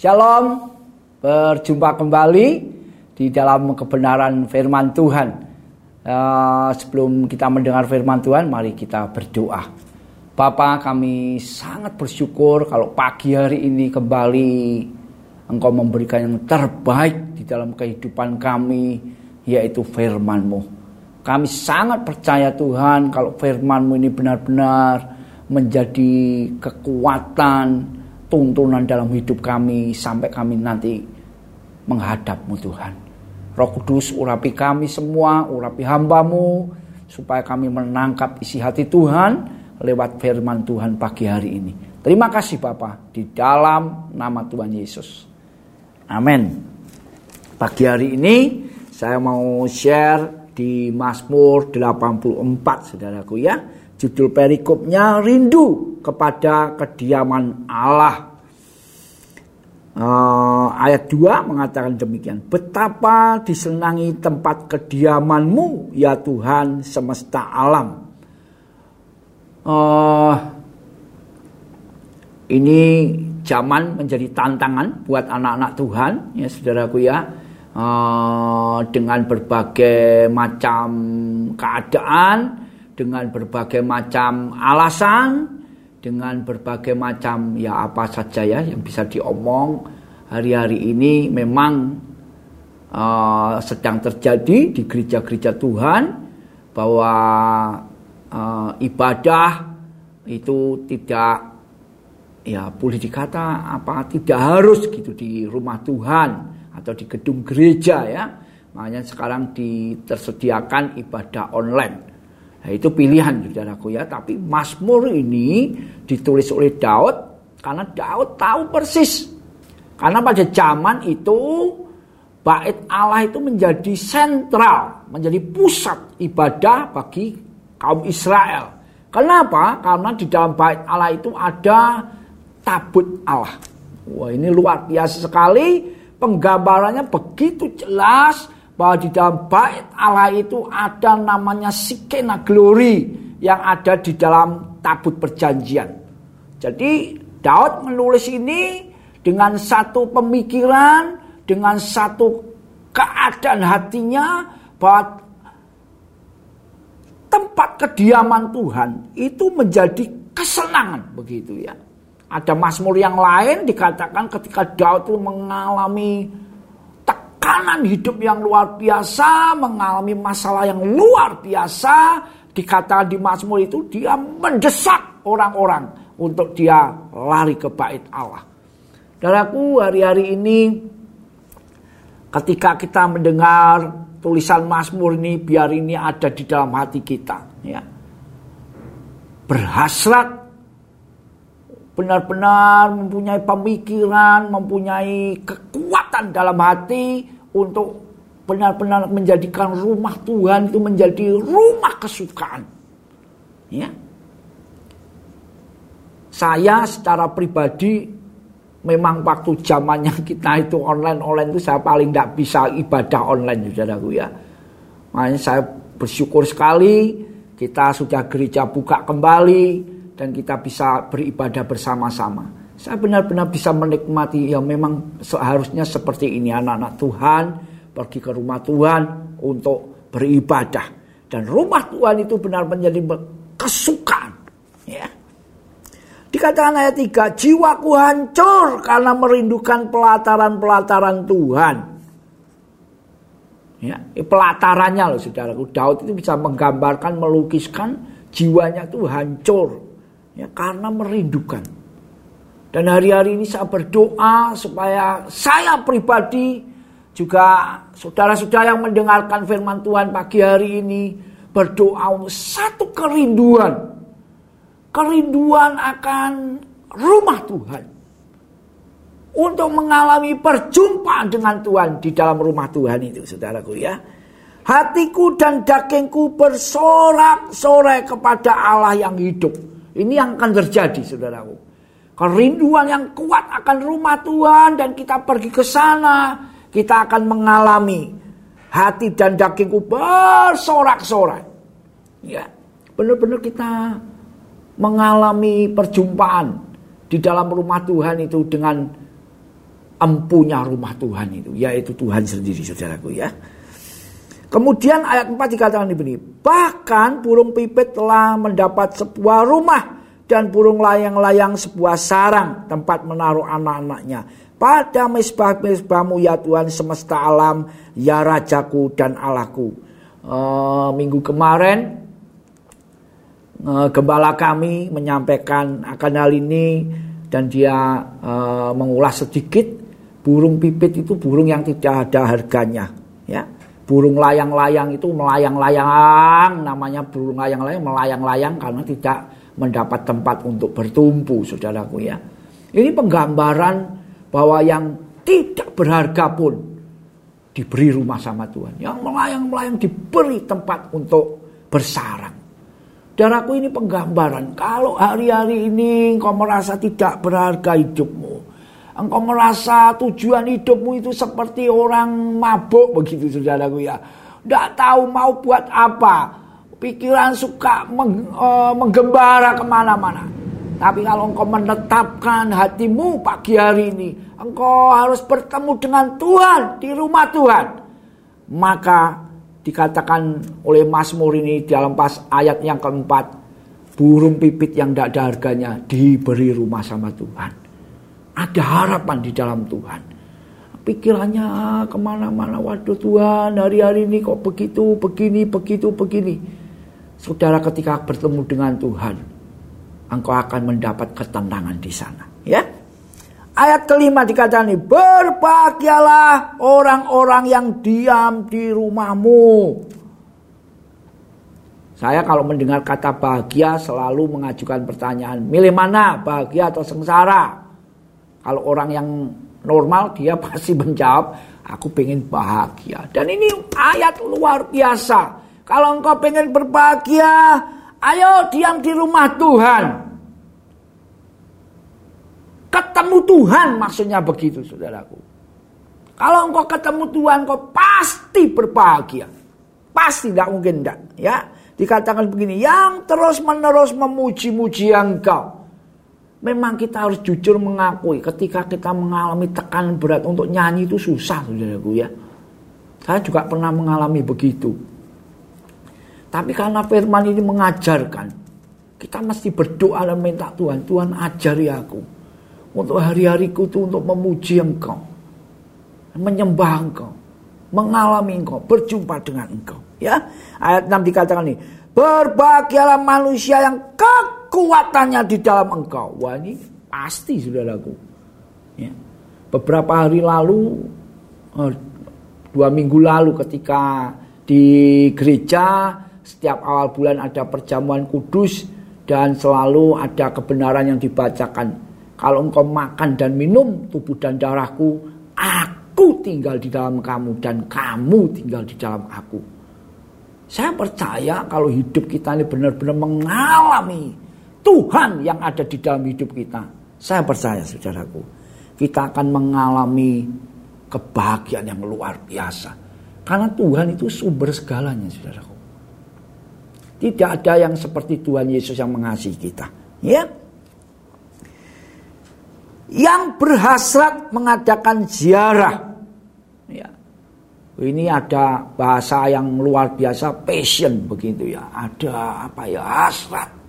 Shalom, berjumpa kembali di dalam kebenaran firman Tuhan. Uh, sebelum kita mendengar firman Tuhan, mari kita berdoa. Bapa kami sangat bersyukur kalau pagi hari ini kembali Engkau memberikan yang terbaik di dalam kehidupan kami, yaitu firman-Mu. Kami sangat percaya Tuhan kalau firman-Mu ini benar-benar menjadi kekuatan, tuntunan dalam hidup kami sampai kami nanti menghadapmu Tuhan. Roh Kudus urapi kami semua, urapi hambamu, supaya kami menangkap isi hati Tuhan lewat firman Tuhan pagi hari ini. Terima kasih Bapak di dalam nama Tuhan Yesus. Amin. Pagi hari ini saya mau share di Mazmur 84 saudaraku ya. Judul perikopnya rindu kepada kediaman Allah. Uh, ayat 2 mengatakan demikian. Betapa disenangi tempat kediamanmu ya Tuhan semesta alam. Uh, ini zaman menjadi tantangan buat anak-anak Tuhan ya saudaraku ya. Uh, dengan berbagai macam keadaan dengan berbagai macam alasan, dengan berbagai macam ya apa saja ya yang bisa diomong. Hari-hari ini memang uh, sedang terjadi di gereja-gereja Tuhan bahwa uh, ibadah itu tidak ya boleh dikata apa tidak harus gitu di rumah Tuhan atau di gedung gereja ya. Makanya sekarang ditersediakan ibadah online Nah, itu pilihan saudaraku ya. Tapi Mazmur ini ditulis oleh Daud karena Daud tahu persis. Karena pada zaman itu bait Allah itu menjadi sentral, menjadi pusat ibadah bagi kaum Israel. Kenapa? Karena di dalam bait Allah itu ada tabut Allah. Wah ini luar biasa sekali. Penggambarannya begitu jelas bahwa di dalam bait Allah itu ada namanya Sikena Glory yang ada di dalam tabut perjanjian. Jadi Daud menulis ini dengan satu pemikiran, dengan satu keadaan hatinya bahwa tempat kediaman Tuhan itu menjadi kesenangan begitu ya. Ada Mazmur yang lain dikatakan ketika Daud itu mengalami tekanan hidup yang luar biasa, mengalami masalah yang luar biasa, dikatakan di Mazmur itu dia mendesak orang-orang untuk dia lari ke bait Allah. Dan aku hari-hari ini ketika kita mendengar tulisan Mazmur ini biar ini ada di dalam hati kita ya. Berhasrat benar-benar mempunyai pemikiran, mempunyai kekuatan dalam hati untuk benar-benar menjadikan rumah Tuhan itu menjadi rumah kesukaan. Ya. Saya secara pribadi memang waktu zamannya kita itu online-online itu saya paling tidak bisa ibadah online saudaraku ya. Makanya saya bersyukur sekali kita sudah gereja buka kembali dan kita bisa beribadah bersama-sama. Saya benar-benar bisa menikmati yang memang seharusnya seperti ini anak-anak Tuhan pergi ke rumah Tuhan untuk beribadah dan rumah Tuhan itu benar menjadi kesukaan ya. Dikatakan ayat 3, jiwaku hancur karena merindukan pelataran-pelataran Tuhan. Ya, pelatarannya loh saudaraku. Daud itu bisa menggambarkan, melukiskan jiwanya itu hancur ya karena merindukan. Dan hari-hari ini saya berdoa supaya saya pribadi juga saudara-saudara yang mendengarkan firman Tuhan pagi hari ini berdoa satu kerinduan. Kerinduan akan rumah Tuhan. Untuk mengalami perjumpaan dengan Tuhan di dalam rumah Tuhan itu saudaraku ya. Hatiku dan dagingku bersorak-sorai kepada Allah yang hidup. Ini yang akan terjadi saudaraku. Kerinduan yang kuat akan rumah Tuhan dan kita pergi ke sana. Kita akan mengalami hati dan dagingku bersorak-sorai. Ya, benar-benar kita mengalami perjumpaan di dalam rumah Tuhan itu dengan empunya rumah Tuhan itu, yaitu Tuhan sendiri, saudaraku ya. Kemudian ayat 4 dikatakan begini, bahkan burung pipit telah mendapat sebuah rumah dan burung layang-layang sebuah sarang tempat menaruh anak-anaknya. Pada mesbah-mesbahmu ya Tuhan semesta alam, ya Rajaku dan Allahku. E, minggu kemarin e, gembala kami menyampaikan akan hal ini dan dia e, mengulas sedikit burung pipit itu burung yang tidak ada harganya ya burung layang-layang itu melayang-layang namanya burung layang-layang melayang-layang karena tidak mendapat tempat untuk bertumpu saudaraku ya. Ini penggambaran bahwa yang tidak berharga pun diberi rumah sama Tuhan. Yang melayang-melayang diberi tempat untuk bersarang. Saudaraku ini penggambaran. Kalau hari-hari ini engkau merasa tidak berharga hidupmu Engkau merasa tujuan hidupmu itu seperti orang mabuk begitu saudaraku ya. Tidak tahu mau buat apa. Pikiran suka meng, e, menggembara ke mana-mana. Tapi kalau engkau menetapkan hatimu pagi hari ini. Engkau harus bertemu dengan Tuhan di rumah Tuhan. Maka dikatakan oleh Mazmur ini dalam pas ayat yang keempat. Burung pipit yang tidak ada harganya diberi rumah sama Tuhan. Ada harapan di dalam Tuhan. Pikirannya ke mana-mana. Waduh Tuhan hari-hari ini kok begitu, begini, begitu, begini. Saudara ketika bertemu dengan Tuhan. Engkau akan mendapat ketenangan di sana. Ya. Ayat kelima dikatakan ini. Berbahagialah orang-orang yang diam di rumahmu. Saya kalau mendengar kata bahagia selalu mengajukan pertanyaan. Milih mana bahagia atau sengsara? Kalau orang yang normal dia pasti menjawab, aku pengen bahagia. Dan ini ayat luar biasa. Kalau engkau pengen berbahagia, ayo diam di rumah Tuhan. Ketemu Tuhan maksudnya begitu saudaraku. Kalau engkau ketemu Tuhan, engkau pasti berbahagia. Pasti tidak mungkin tidak. Ya, dikatakan begini, yang terus menerus memuji-muji engkau Memang kita harus jujur mengakui ketika kita mengalami tekanan berat untuk nyanyi itu susah saudaraku ya. Saya juga pernah mengalami begitu. Tapi karena firman ini mengajarkan, kita mesti berdoa dan minta Tuhan, Tuhan ajari aku. Untuk hari-hariku itu untuk memuji engkau. Menyembah engkau. Mengalami engkau, berjumpa dengan engkau. Ya, ayat 6 dikatakan ini, berbahagialah manusia yang kekal kekuatannya di dalam engkau. Wah ini pasti sudah laku. Ya. Beberapa hari lalu, oh, dua minggu lalu ketika di gereja setiap awal bulan ada perjamuan kudus dan selalu ada kebenaran yang dibacakan. Kalau engkau makan dan minum tubuh dan darahku, aku tinggal di dalam kamu dan kamu tinggal di dalam aku. Saya percaya kalau hidup kita ini benar-benar mengalami Tuhan yang ada di dalam hidup kita. Saya percaya saudaraku, kita akan mengalami kebahagiaan yang luar biasa. Karena Tuhan itu sumber segalanya saudaraku. Tidak ada yang seperti Tuhan Yesus yang mengasihi kita. Ya. Yang berhasrat mengadakan ziarah. Ya. Ini ada bahasa yang luar biasa, passion begitu ya. Ada apa ya, hasrat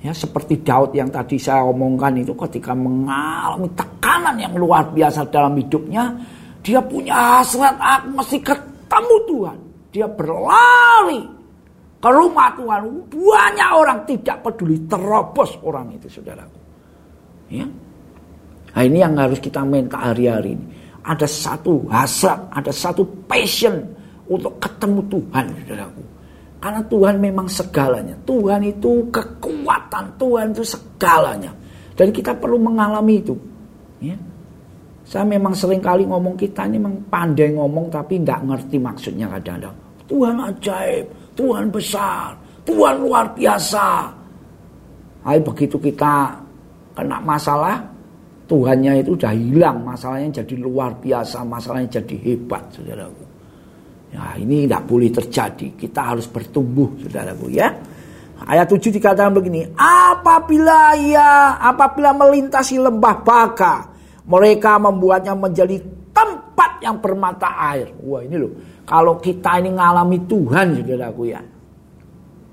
Ya seperti Daud yang tadi saya omongkan itu ketika mengalami tekanan yang luar biasa dalam hidupnya, dia punya hasrat aku mesti ketemu Tuhan. Dia berlari ke rumah Tuhan. Banyak orang tidak peduli terobos orang itu saudaraku. Ya. Nah ini yang harus kita minta hari-hari ini. Ada satu hasrat, ada satu passion untuk ketemu Tuhan saudaraku. Karena Tuhan memang segalanya. Tuhan itu kekuatan, Tuhan itu segalanya. Dan kita perlu mengalami itu. Ya. Saya memang sering kali ngomong kita ini memang pandai ngomong tapi nggak ngerti maksudnya kadang-kadang. Tuhan ajaib, Tuhan besar, Tuhan luar biasa. Tapi begitu kita kena masalah, Tuhannya itu udah hilang, masalahnya jadi luar biasa, masalahnya jadi hebat, saudaraku. Ya, ini tidak boleh terjadi. Kita harus bertumbuh, saudaraku ya. Ayat 7 dikatakan begini, apabila ia apabila melintasi lembah baka, Mereka membuatnya menjadi tempat yang bermata air. Wah ini loh. Kalau kita ini ngalami Tuhan saudaraku ya.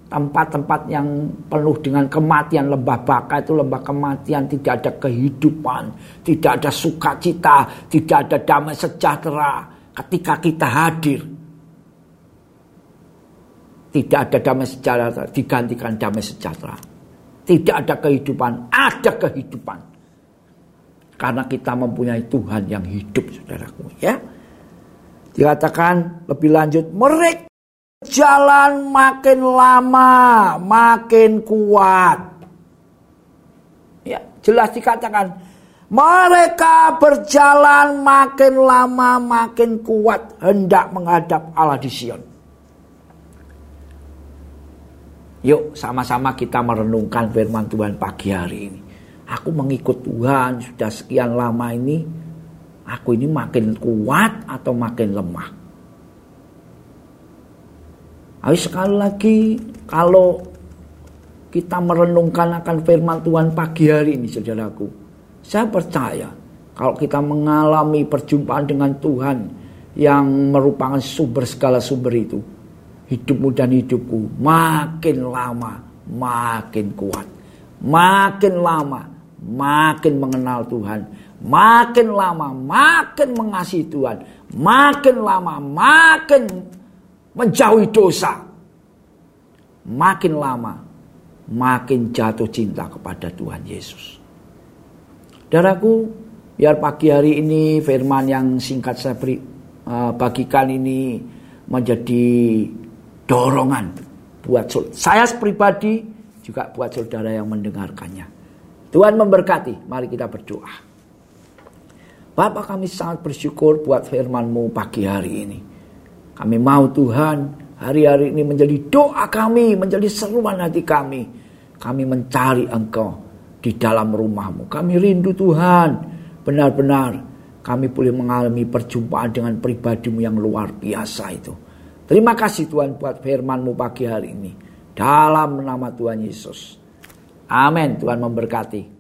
Tempat-tempat yang penuh dengan kematian lembah baka itu lembah kematian tidak ada kehidupan, tidak ada sukacita, tidak ada damai sejahtera ketika kita hadir. Tidak ada damai sejahtera digantikan damai sejahtera. Tidak ada kehidupan, ada kehidupan. Karena kita mempunyai Tuhan yang hidup, saudaraku. Ya, dikatakan lebih lanjut, mereka Jalan makin lama, makin kuat. Ya, jelas dikatakan mereka berjalan makin lama, makin kuat hendak menghadap Allah di Sion. Yuk sama-sama kita merenungkan firman Tuhan pagi hari ini. Aku mengikut Tuhan sudah sekian lama ini. Aku ini makin kuat atau makin lemah? Ayo sekali lagi kalau kita merenungkan akan firman Tuhan pagi hari ini saudaraku. Saya percaya kalau kita mengalami perjumpaan dengan Tuhan yang merupakan sumber segala sumber itu. Hidupmu dan hidupku makin lama makin kuat. Makin lama makin mengenal Tuhan. Makin lama makin mengasihi Tuhan. Makin lama makin menjauhi dosa. Makin lama, makin jatuh cinta kepada Tuhan Yesus. Daraku, biar pagi hari ini firman yang singkat saya beri, uh, bagikan ini menjadi dorongan buat saya pribadi juga buat saudara yang mendengarkannya. Tuhan memberkati. Mari kita berdoa. Bapak kami sangat bersyukur buat firman-Mu pagi hari ini. Kami mau Tuhan hari-hari ini menjadi doa kami, menjadi seruan hati kami. Kami mencari Engkau di dalam rumahmu. Kami rindu Tuhan. Benar-benar kami boleh mengalami perjumpaan dengan pribadimu yang luar biasa itu. Terima kasih Tuhan buat firmanmu pagi hari ini. Dalam nama Tuhan Yesus. Amin. Tuhan memberkati.